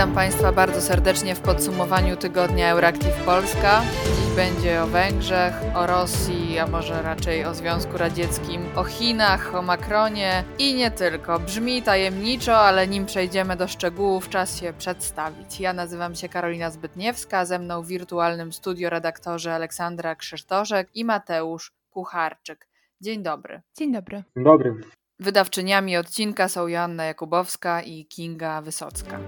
Witam Państwa bardzo serdecznie w podsumowaniu tygodnia Euractiv Polska. Dziś będzie o Węgrzech, o Rosji, a może raczej o Związku Radzieckim, o Chinach, o Macronie i nie tylko. Brzmi tajemniczo, ale nim przejdziemy do szczegółów, czas się przedstawić. Ja nazywam się Karolina Zbytniewska, ze mną w wirtualnym studio redaktorzy Aleksandra Krzysztoszek i Mateusz Kucharczyk. Dzień dobry. Dzień dobry. Dzień dobry. Wydawczyniami odcinka są Joanna Jakubowska i Kinga Wysocka.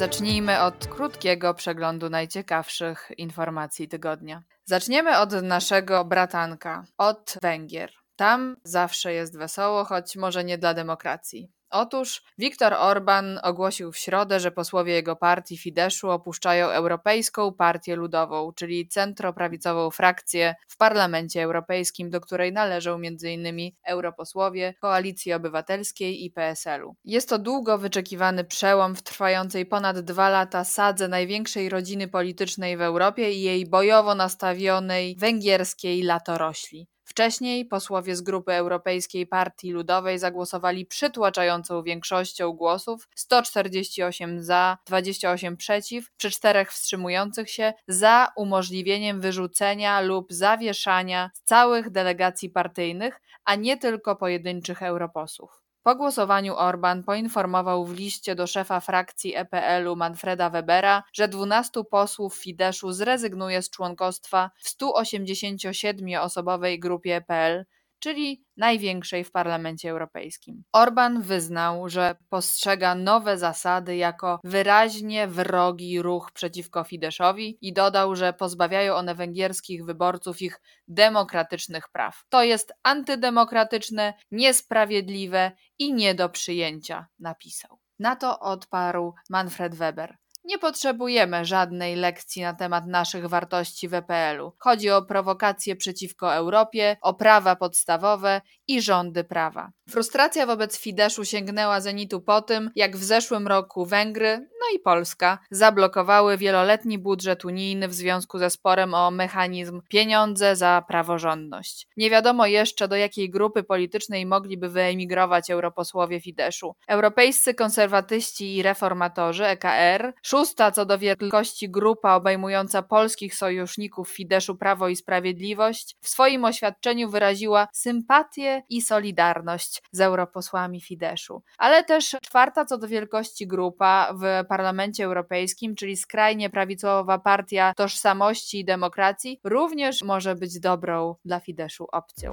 Zacznijmy od krótkiego przeglądu najciekawszych informacji tygodnia. Zaczniemy od naszego bratanka, od Węgier. Tam zawsze jest wesoło, choć może nie dla demokracji. Otóż Viktor Orban ogłosił w środę, że posłowie jego partii Fideszu opuszczają Europejską Partię Ludową, czyli centroprawicową frakcję w Parlamencie Europejskim, do której należą m.in. europosłowie Koalicji Obywatelskiej i PSL-u. Jest to długo wyczekiwany przełom w trwającej ponad dwa lata sadze największej rodziny politycznej w Europie i jej bojowo nastawionej węgierskiej latorośli. Wcześniej posłowie z grupy Europejskiej Partii Ludowej zagłosowali przytłaczającą większością głosów 148 za, 28 przeciw, przy czterech wstrzymujących się za umożliwieniem wyrzucenia lub zawieszania całych delegacji partyjnych, a nie tylko pojedynczych europosłów. Po głosowaniu Orban poinformował w liście do szefa frakcji EPL-u Manfreda Webera, że 12 posłów Fideszu zrezygnuje z członkostwa w 187-osobowej grupie EPL, czyli największej w Parlamencie Europejskim. Orban wyznał, że postrzega nowe zasady jako wyraźnie wrogi ruch przeciwko Fideszowi i dodał, że pozbawiają one węgierskich wyborców ich demokratycznych praw. To jest antydemokratyczne, niesprawiedliwe i nie do przyjęcia, napisał. Na to odparł Manfred Weber. Nie potrzebujemy żadnej lekcji na temat naszych wartości w EPL-u. Chodzi o prowokacje przeciwko Europie, o prawa podstawowe i rządy prawa. Frustracja wobec Fideszu sięgnęła zenitu po tym, jak w zeszłym roku Węgry, no i Polska, zablokowały wieloletni budżet unijny w związku ze sporem o mechanizm pieniądze za praworządność. Nie wiadomo jeszcze, do jakiej grupy politycznej mogliby wyemigrować europosłowie Fideszu. Europejscy konserwatyści i reformatorzy EKR Szósta co do wielkości grupa obejmująca polskich sojuszników Fideszu Prawo i Sprawiedliwość w swoim oświadczeniu wyraziła sympatię i solidarność z europosłami Fideszu. Ale też czwarta co do wielkości grupa w Parlamencie Europejskim, czyli skrajnie prawicowa partia Tożsamości i Demokracji, również może być dobrą dla Fideszu opcją.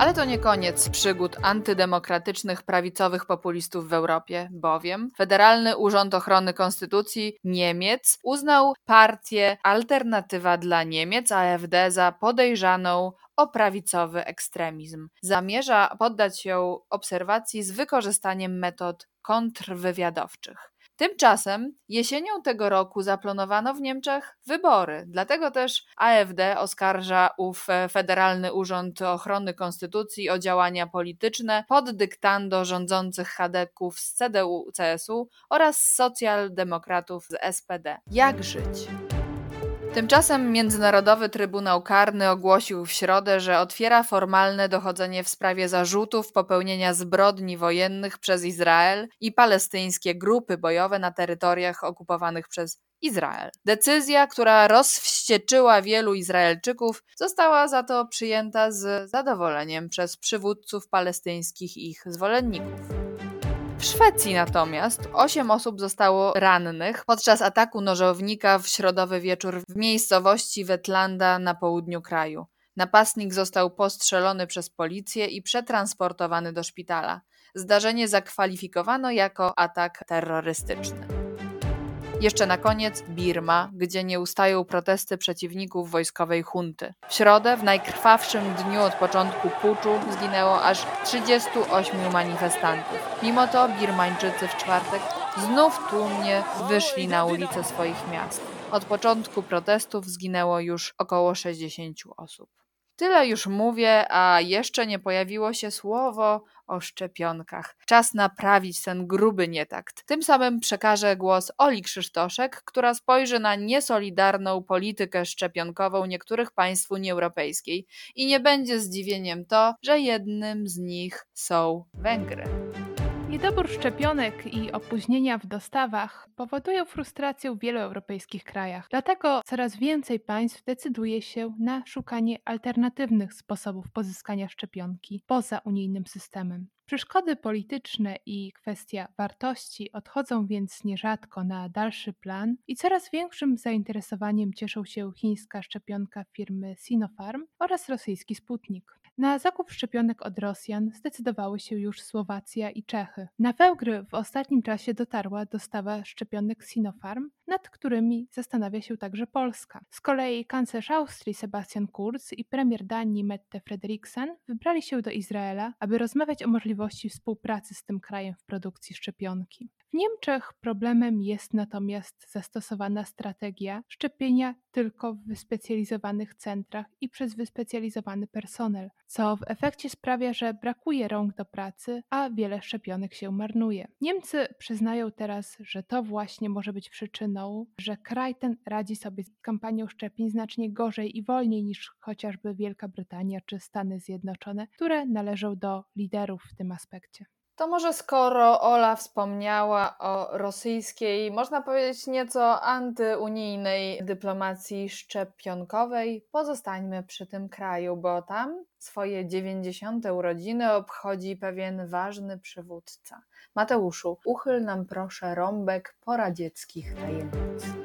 Ale to nie koniec przygód antydemokratycznych prawicowych populistów w Europie, bowiem Federalny Urząd Ochrony Konstytucji Niemiec uznał partię Alternatywa dla Niemiec AfD za podejrzaną o prawicowy ekstremizm. Zamierza poddać ją obserwacji z wykorzystaniem metod kontrwywiadowczych. Tymczasem jesienią tego roku zaplanowano w Niemczech wybory, dlatego też AfD oskarża ów e, Federalny Urząd Ochrony Konstytucji o działania polityczne pod dyktando rządzących chadeków z CDU-CSU oraz socjaldemokratów z SPD. Jak żyć? Tymczasem Międzynarodowy Trybunał Karny ogłosił w środę, że otwiera formalne dochodzenie w sprawie zarzutów popełnienia zbrodni wojennych przez Izrael i palestyńskie grupy bojowe na terytoriach okupowanych przez Izrael. Decyzja, która rozwścieczyła wielu Izraelczyków, została za to przyjęta z zadowoleniem przez przywódców palestyńskich i ich zwolenników. W Szwecji natomiast osiem osób zostało rannych podczas ataku nożownika w środowy wieczór w miejscowości Wetlanda na południu kraju. Napastnik został postrzelony przez policję i przetransportowany do szpitala. Zdarzenie zakwalifikowano jako atak terrorystyczny. Jeszcze na koniec Birma, gdzie nie ustają protesty przeciwników wojskowej hunty. W środę, w najkrwawszym dniu od początku puczu, zginęło aż 38 manifestantów. Mimo to Birmańczycy w czwartek znów tłumnie wyszli na ulice swoich miast. Od początku protestów zginęło już około 60 osób. Tyle już mówię, a jeszcze nie pojawiło się słowo o szczepionkach. Czas naprawić ten gruby nietakt. Tym samym przekażę głos Oli Krzysztoszek, która spojrzy na niesolidarną politykę szczepionkową niektórych państw Unii Europejskiej. I nie będzie zdziwieniem to, że jednym z nich są Węgry. Niedobór szczepionek i opóźnienia w dostawach powodują frustrację w wielu europejskich krajach. Dlatego coraz więcej państw decyduje się na szukanie alternatywnych sposobów pozyskania szczepionki poza unijnym systemem. Przeszkody polityczne i kwestia wartości odchodzą więc nierzadko na dalszy plan i coraz większym zainteresowaniem cieszą się chińska szczepionka firmy Sinopharm oraz rosyjski Sputnik. Na zakup szczepionek od Rosjan zdecydowały się już Słowacja i Czechy. Na Węgry w ostatnim czasie dotarła dostawa szczepionek Sinopharm, nad którymi zastanawia się także Polska. Z kolei kanclerz Austrii Sebastian Kurz i premier Danii Mette Frederiksen wybrali się do Izraela, aby rozmawiać o możliwości współpracy z tym krajem w produkcji szczepionki. W Niemczech problemem jest natomiast zastosowana strategia szczepienia tylko w wyspecjalizowanych centrach i przez wyspecjalizowany personel, co w efekcie sprawia, że brakuje rąk do pracy, a wiele szczepionek się marnuje. Niemcy przyznają teraz, że to właśnie może być przyczyną, że kraj ten radzi sobie z kampanią szczepień znacznie gorzej i wolniej niż chociażby Wielka Brytania czy Stany Zjednoczone, które należą do liderów w tym aspekcie. To może skoro Ola wspomniała o rosyjskiej, można powiedzieć nieco antyunijnej dyplomacji szczepionkowej, pozostańmy przy tym kraju, bo tam swoje 90. urodziny obchodzi pewien ważny przywódca. Mateuszu, uchyl nam proszę rąbek poradzieckich tajemnic.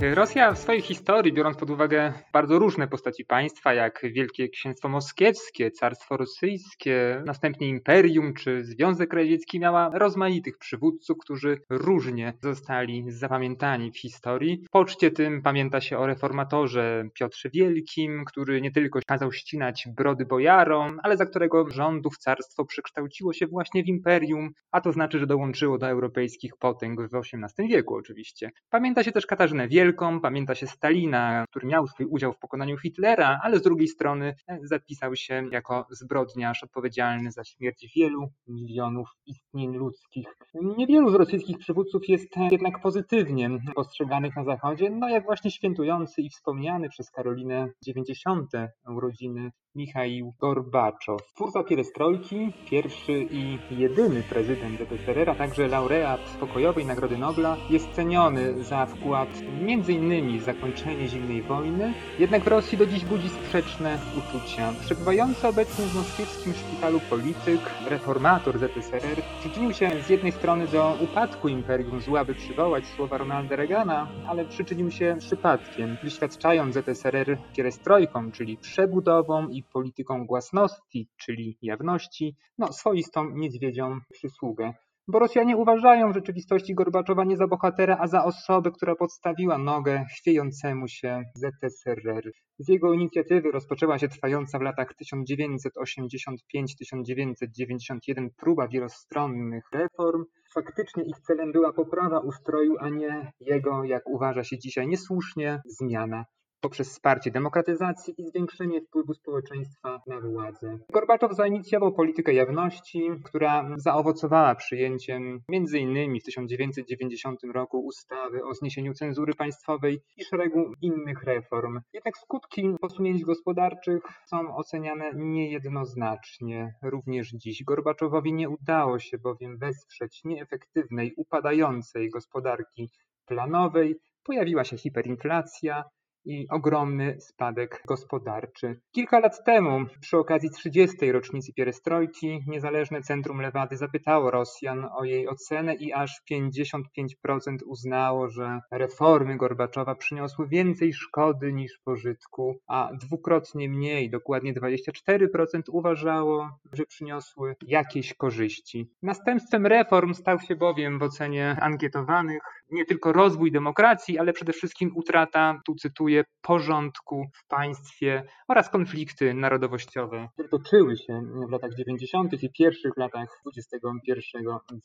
Rosja w swojej historii, biorąc pod uwagę bardzo różne postaci państwa, jak Wielkie Księstwo Moskiewskie, Carstwo Rosyjskie, następnie Imperium czy Związek Radziecki, miała rozmaitych przywódców, którzy różnie zostali zapamiętani w historii. W poczcie tym pamięta się o reformatorze Piotrze Wielkim, który nie tylko kazał ścinać brody bojarom, ale za którego rządów carstwo przekształciło się właśnie w imperium, a to znaczy, że dołączyło do europejskich potęg w XVIII wieku oczywiście. Pamięta się też Katarzynę Wielką, Wielką, pamięta się Stalina, który miał swój udział w pokonaniu Hitlera, ale z drugiej strony e, zapisał się jako zbrodniarz odpowiedzialny za śmierć wielu milionów istnień ludzkich. Niewielu z rosyjskich przywódców jest jednak pozytywnie postrzeganych na Zachodzie, no jak właśnie świętujący i wspomniany przez Karolinę 90. urodziny Michał Gorbaczow. Twórca pierestrojki, pierwszy i jedyny prezydent ZSRR, a także laureat pokojowej Nagrody Nobla, jest ceniony za wkład m.in. w zakończenie zimnej wojny, jednak w Rosji do dziś budzi sprzeczne uczucia. Przebywający obecnie w moskiewskim szpitalu polityk, reformator ZSRR, przyczynił się z jednej strony do upadku imperium zła, by przywołać słowa Ronalda Reagana, ale przyczynił się przypadkiem, wyświadczając ZSRR pierestrojką, czyli przebudową i polityką głasności, czyli jawności, no swoistą niedźwiedzią przysługę. Bo Rosjanie uważają w rzeczywistości Gorbaczowa nie za bohatera, a za osobę, która podstawiła nogę chwiejącemu się ZSRR. Z jego inicjatywy rozpoczęła się trwająca w latach 1985-1991 próba wielostronnych reform. Faktycznie ich celem była poprawa ustroju, a nie jego, jak uważa się dzisiaj niesłusznie, zmiana poprzez wsparcie demokratyzacji i zwiększenie wpływu społeczeństwa na władzę. Gorbaczow zainicjował politykę jawności, która zaowocowała przyjęciem m.in. w 1990 roku ustawy o zniesieniu cenzury państwowej i szeregu innych reform. Jednak skutki posunięć gospodarczych są oceniane niejednoznacznie. Również dziś Gorbaczowowi nie udało się bowiem wesprzeć nieefektywnej, upadającej gospodarki planowej, pojawiła się hiperinflacja, i ogromny spadek gospodarczy. Kilka lat temu, przy okazji 30. rocznicy pierestrojki, niezależne Centrum Lewady zapytało Rosjan o jej ocenę i aż 55% uznało, że reformy Gorbaczowa przyniosły więcej szkody niż pożytku, a dwukrotnie mniej, dokładnie 24% uważało, że przyniosły jakieś korzyści. Następstwem reform stał się bowiem w ocenie ankietowanych nie tylko rozwój demokracji, ale przede wszystkim utrata, tu cytuję, porządku w państwie oraz konflikty narodowościowe, które toczyły się w latach 90. i pierwszych latach XXI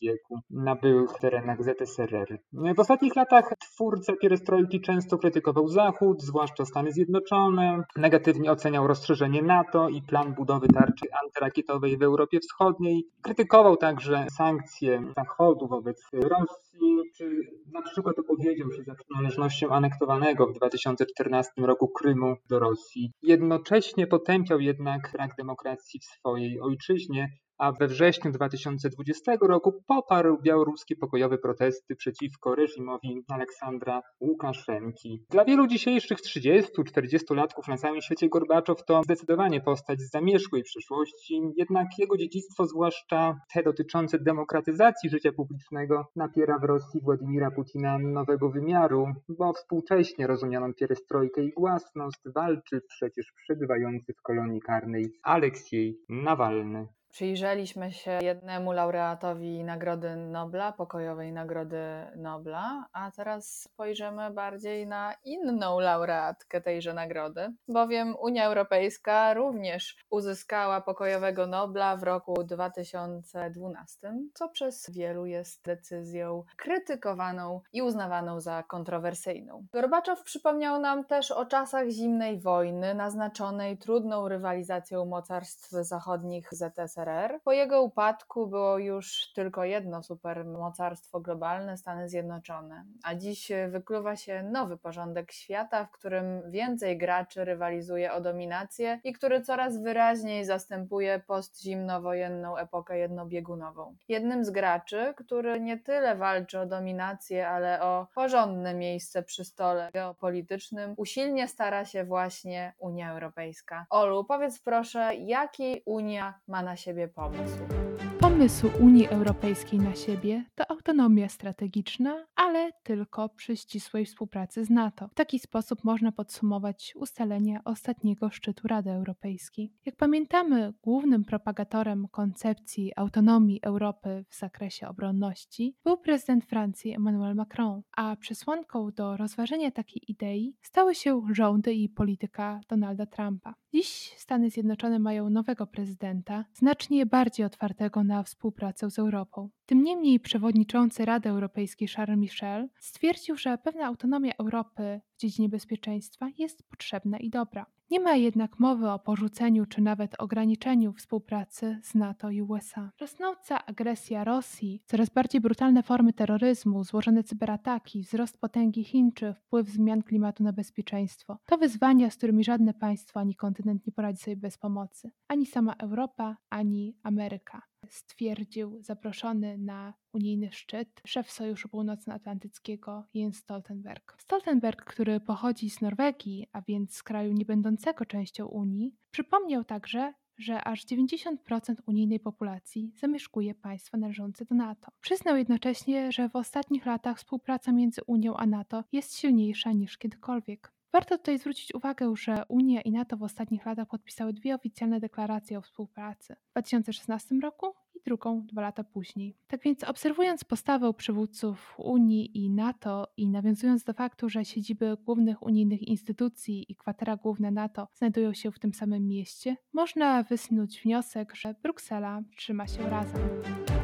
wieku na byłych terenach ZSRR. W ostatnich latach twórca pierestrojki często krytykował Zachód, zwłaszcza Stany Zjednoczone, negatywnie oceniał rozszerzenie NATO i plan budowy tarczy antyrakietowej w Europie Wschodniej, krytykował także sankcje Zachodu wobec Rosji, czy na przykład opowiedział się za przynależnością anektowanego w 2014 roku Krymu do Rosji. Jednocześnie potępiał jednak brak demokracji w swojej ojczyźnie, a we wrześniu 2020 roku poparł białoruskie pokojowe protesty przeciwko reżimowi Aleksandra Łukaszenki. Dla wielu dzisiejszych 30-40 latków na całym świecie Gorbaczow to zdecydowanie postać z zamierzchłej przeszłości, jednak jego dziedzictwo, zwłaszcza te dotyczące demokratyzacji życia publicznego, napiera w Rosji Władimira Putina nowego wymiaru, bo współcześnie rozumianą pierestrojkę i głasność walczy przecież przebywający w kolonii karnej Aleksiej Nawalny. Przyjrzeliśmy się jednemu laureatowi Nagrody Nobla, pokojowej Nagrody Nobla, a teraz spojrzymy bardziej na inną laureatkę tejże nagrody, bowiem Unia Europejska również uzyskała pokojowego Nobla w roku 2012, co przez wielu jest decyzją krytykowaną i uznawaną za kontrowersyjną. Gorbaczow przypomniał nam też o czasach zimnej wojny, naznaczonej trudną rywalizacją mocarstw zachodnich ZSRR po jego upadku było już tylko jedno supermocarstwo globalne Stany Zjednoczone, a dziś wykluwa się nowy porządek świata, w którym więcej graczy rywalizuje o dominację i który coraz wyraźniej zastępuje postzimnowojenną epokę jednobiegunową. Jednym z graczy, który nie tyle walczy o dominację, ale o porządne miejsce przy stole geopolitycznym, usilnie stara się właśnie Unia Europejska. Olu, powiedz proszę, jaki Unia ma na siebie siebie pomysł. Pomysł Unii Europejskiej na siebie to autonomia strategiczna, ale tylko przy ścisłej współpracy z NATO. W taki sposób można podsumować ustalenia ostatniego szczytu Rady Europejskiej. Jak pamiętamy, głównym propagatorem koncepcji autonomii Europy w zakresie obronności był prezydent Francji Emmanuel Macron, a przesłanką do rozważenia takiej idei stały się rządy i polityka Donalda Trumpa. Dziś Stany Zjednoczone mają nowego prezydenta, znacznie bardziej otwartego na współpracę z Europą. Tym niemniej przewodniczący Rady Europejskiej Charles Michel stwierdził, że pewna autonomia Europy w dziedzinie bezpieczeństwa jest potrzebna i dobra. Nie ma jednak mowy o porzuceniu czy nawet ograniczeniu współpracy z NATO i USA. Rosnąca agresja Rosji, coraz bardziej brutalne formy terroryzmu, złożone cyberataki, wzrost potęgi Chin czy wpływ zmian klimatu na bezpieczeństwo to wyzwania, z którymi żadne państwo ani kontynent nie poradzi sobie bez pomocy. Ani sama Europa, ani Ameryka stwierdził zaproszony na unijny szczyt szef Sojuszu Północnoatlantyckiego Jens Stoltenberg. Stoltenberg, który pochodzi z Norwegii, a więc z kraju niebędącego częścią Unii, przypomniał także, że aż 90% unijnej populacji zamieszkuje państwa należące do NATO. Przyznał jednocześnie, że w ostatnich latach współpraca między Unią a NATO jest silniejsza niż kiedykolwiek. Warto tutaj zwrócić uwagę, że Unia i NATO w ostatnich latach podpisały dwie oficjalne deklaracje o współpracy. W 2016 roku drugą dwa lata później. Tak więc, obserwując postawę przywódców Unii i NATO i nawiązując do faktu, że siedziby głównych unijnych instytucji i kwatera główne NATO znajdują się w tym samym mieście, można wysnuć wniosek, że Bruksela trzyma się razem.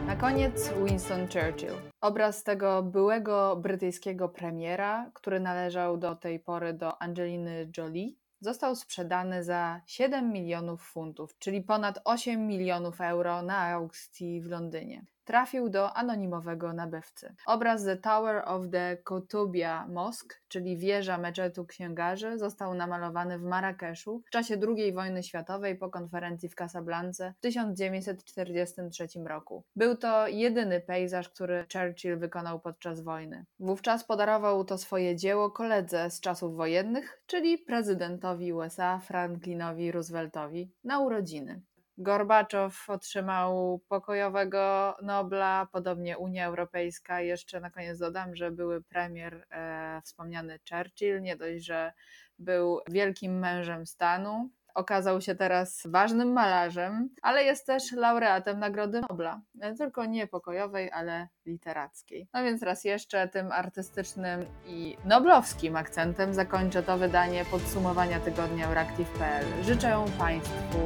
Na koniec Winston Churchill. Obraz tego byłego brytyjskiego premiera, który należał do tej pory do Angeliny Jolie, został sprzedany za 7 milionów funtów, czyli ponad 8 milionów euro na aukcji w Londynie trafił do anonimowego nabywcy. Obraz The Tower of the Kotubia Mosque, czyli wieża meczetu księgarzy, został namalowany w Marrakeszu w czasie II wojny światowej po konferencji w Casablance w 1943 roku. Był to jedyny pejzaż, który Churchill wykonał podczas wojny. Wówczas podarował to swoje dzieło koledze z czasów wojennych, czyli prezydentowi USA Franklinowi Rooseveltowi na urodziny. Gorbaczow otrzymał pokojowego Nobla, podobnie Unia Europejska. Jeszcze na koniec dodam, że były premier e, wspomniany Churchill, nie dość, że był wielkim mężem stanu, okazał się teraz ważnym malarzem, ale jest też laureatem Nagrody Nobla. Tylko nie pokojowej, ale literackiej. No więc raz jeszcze tym artystycznym i noblowskim akcentem zakończę to wydanie podsumowania tygodnia Euractiv.pl. Życzę Państwu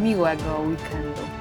miłego weekendu.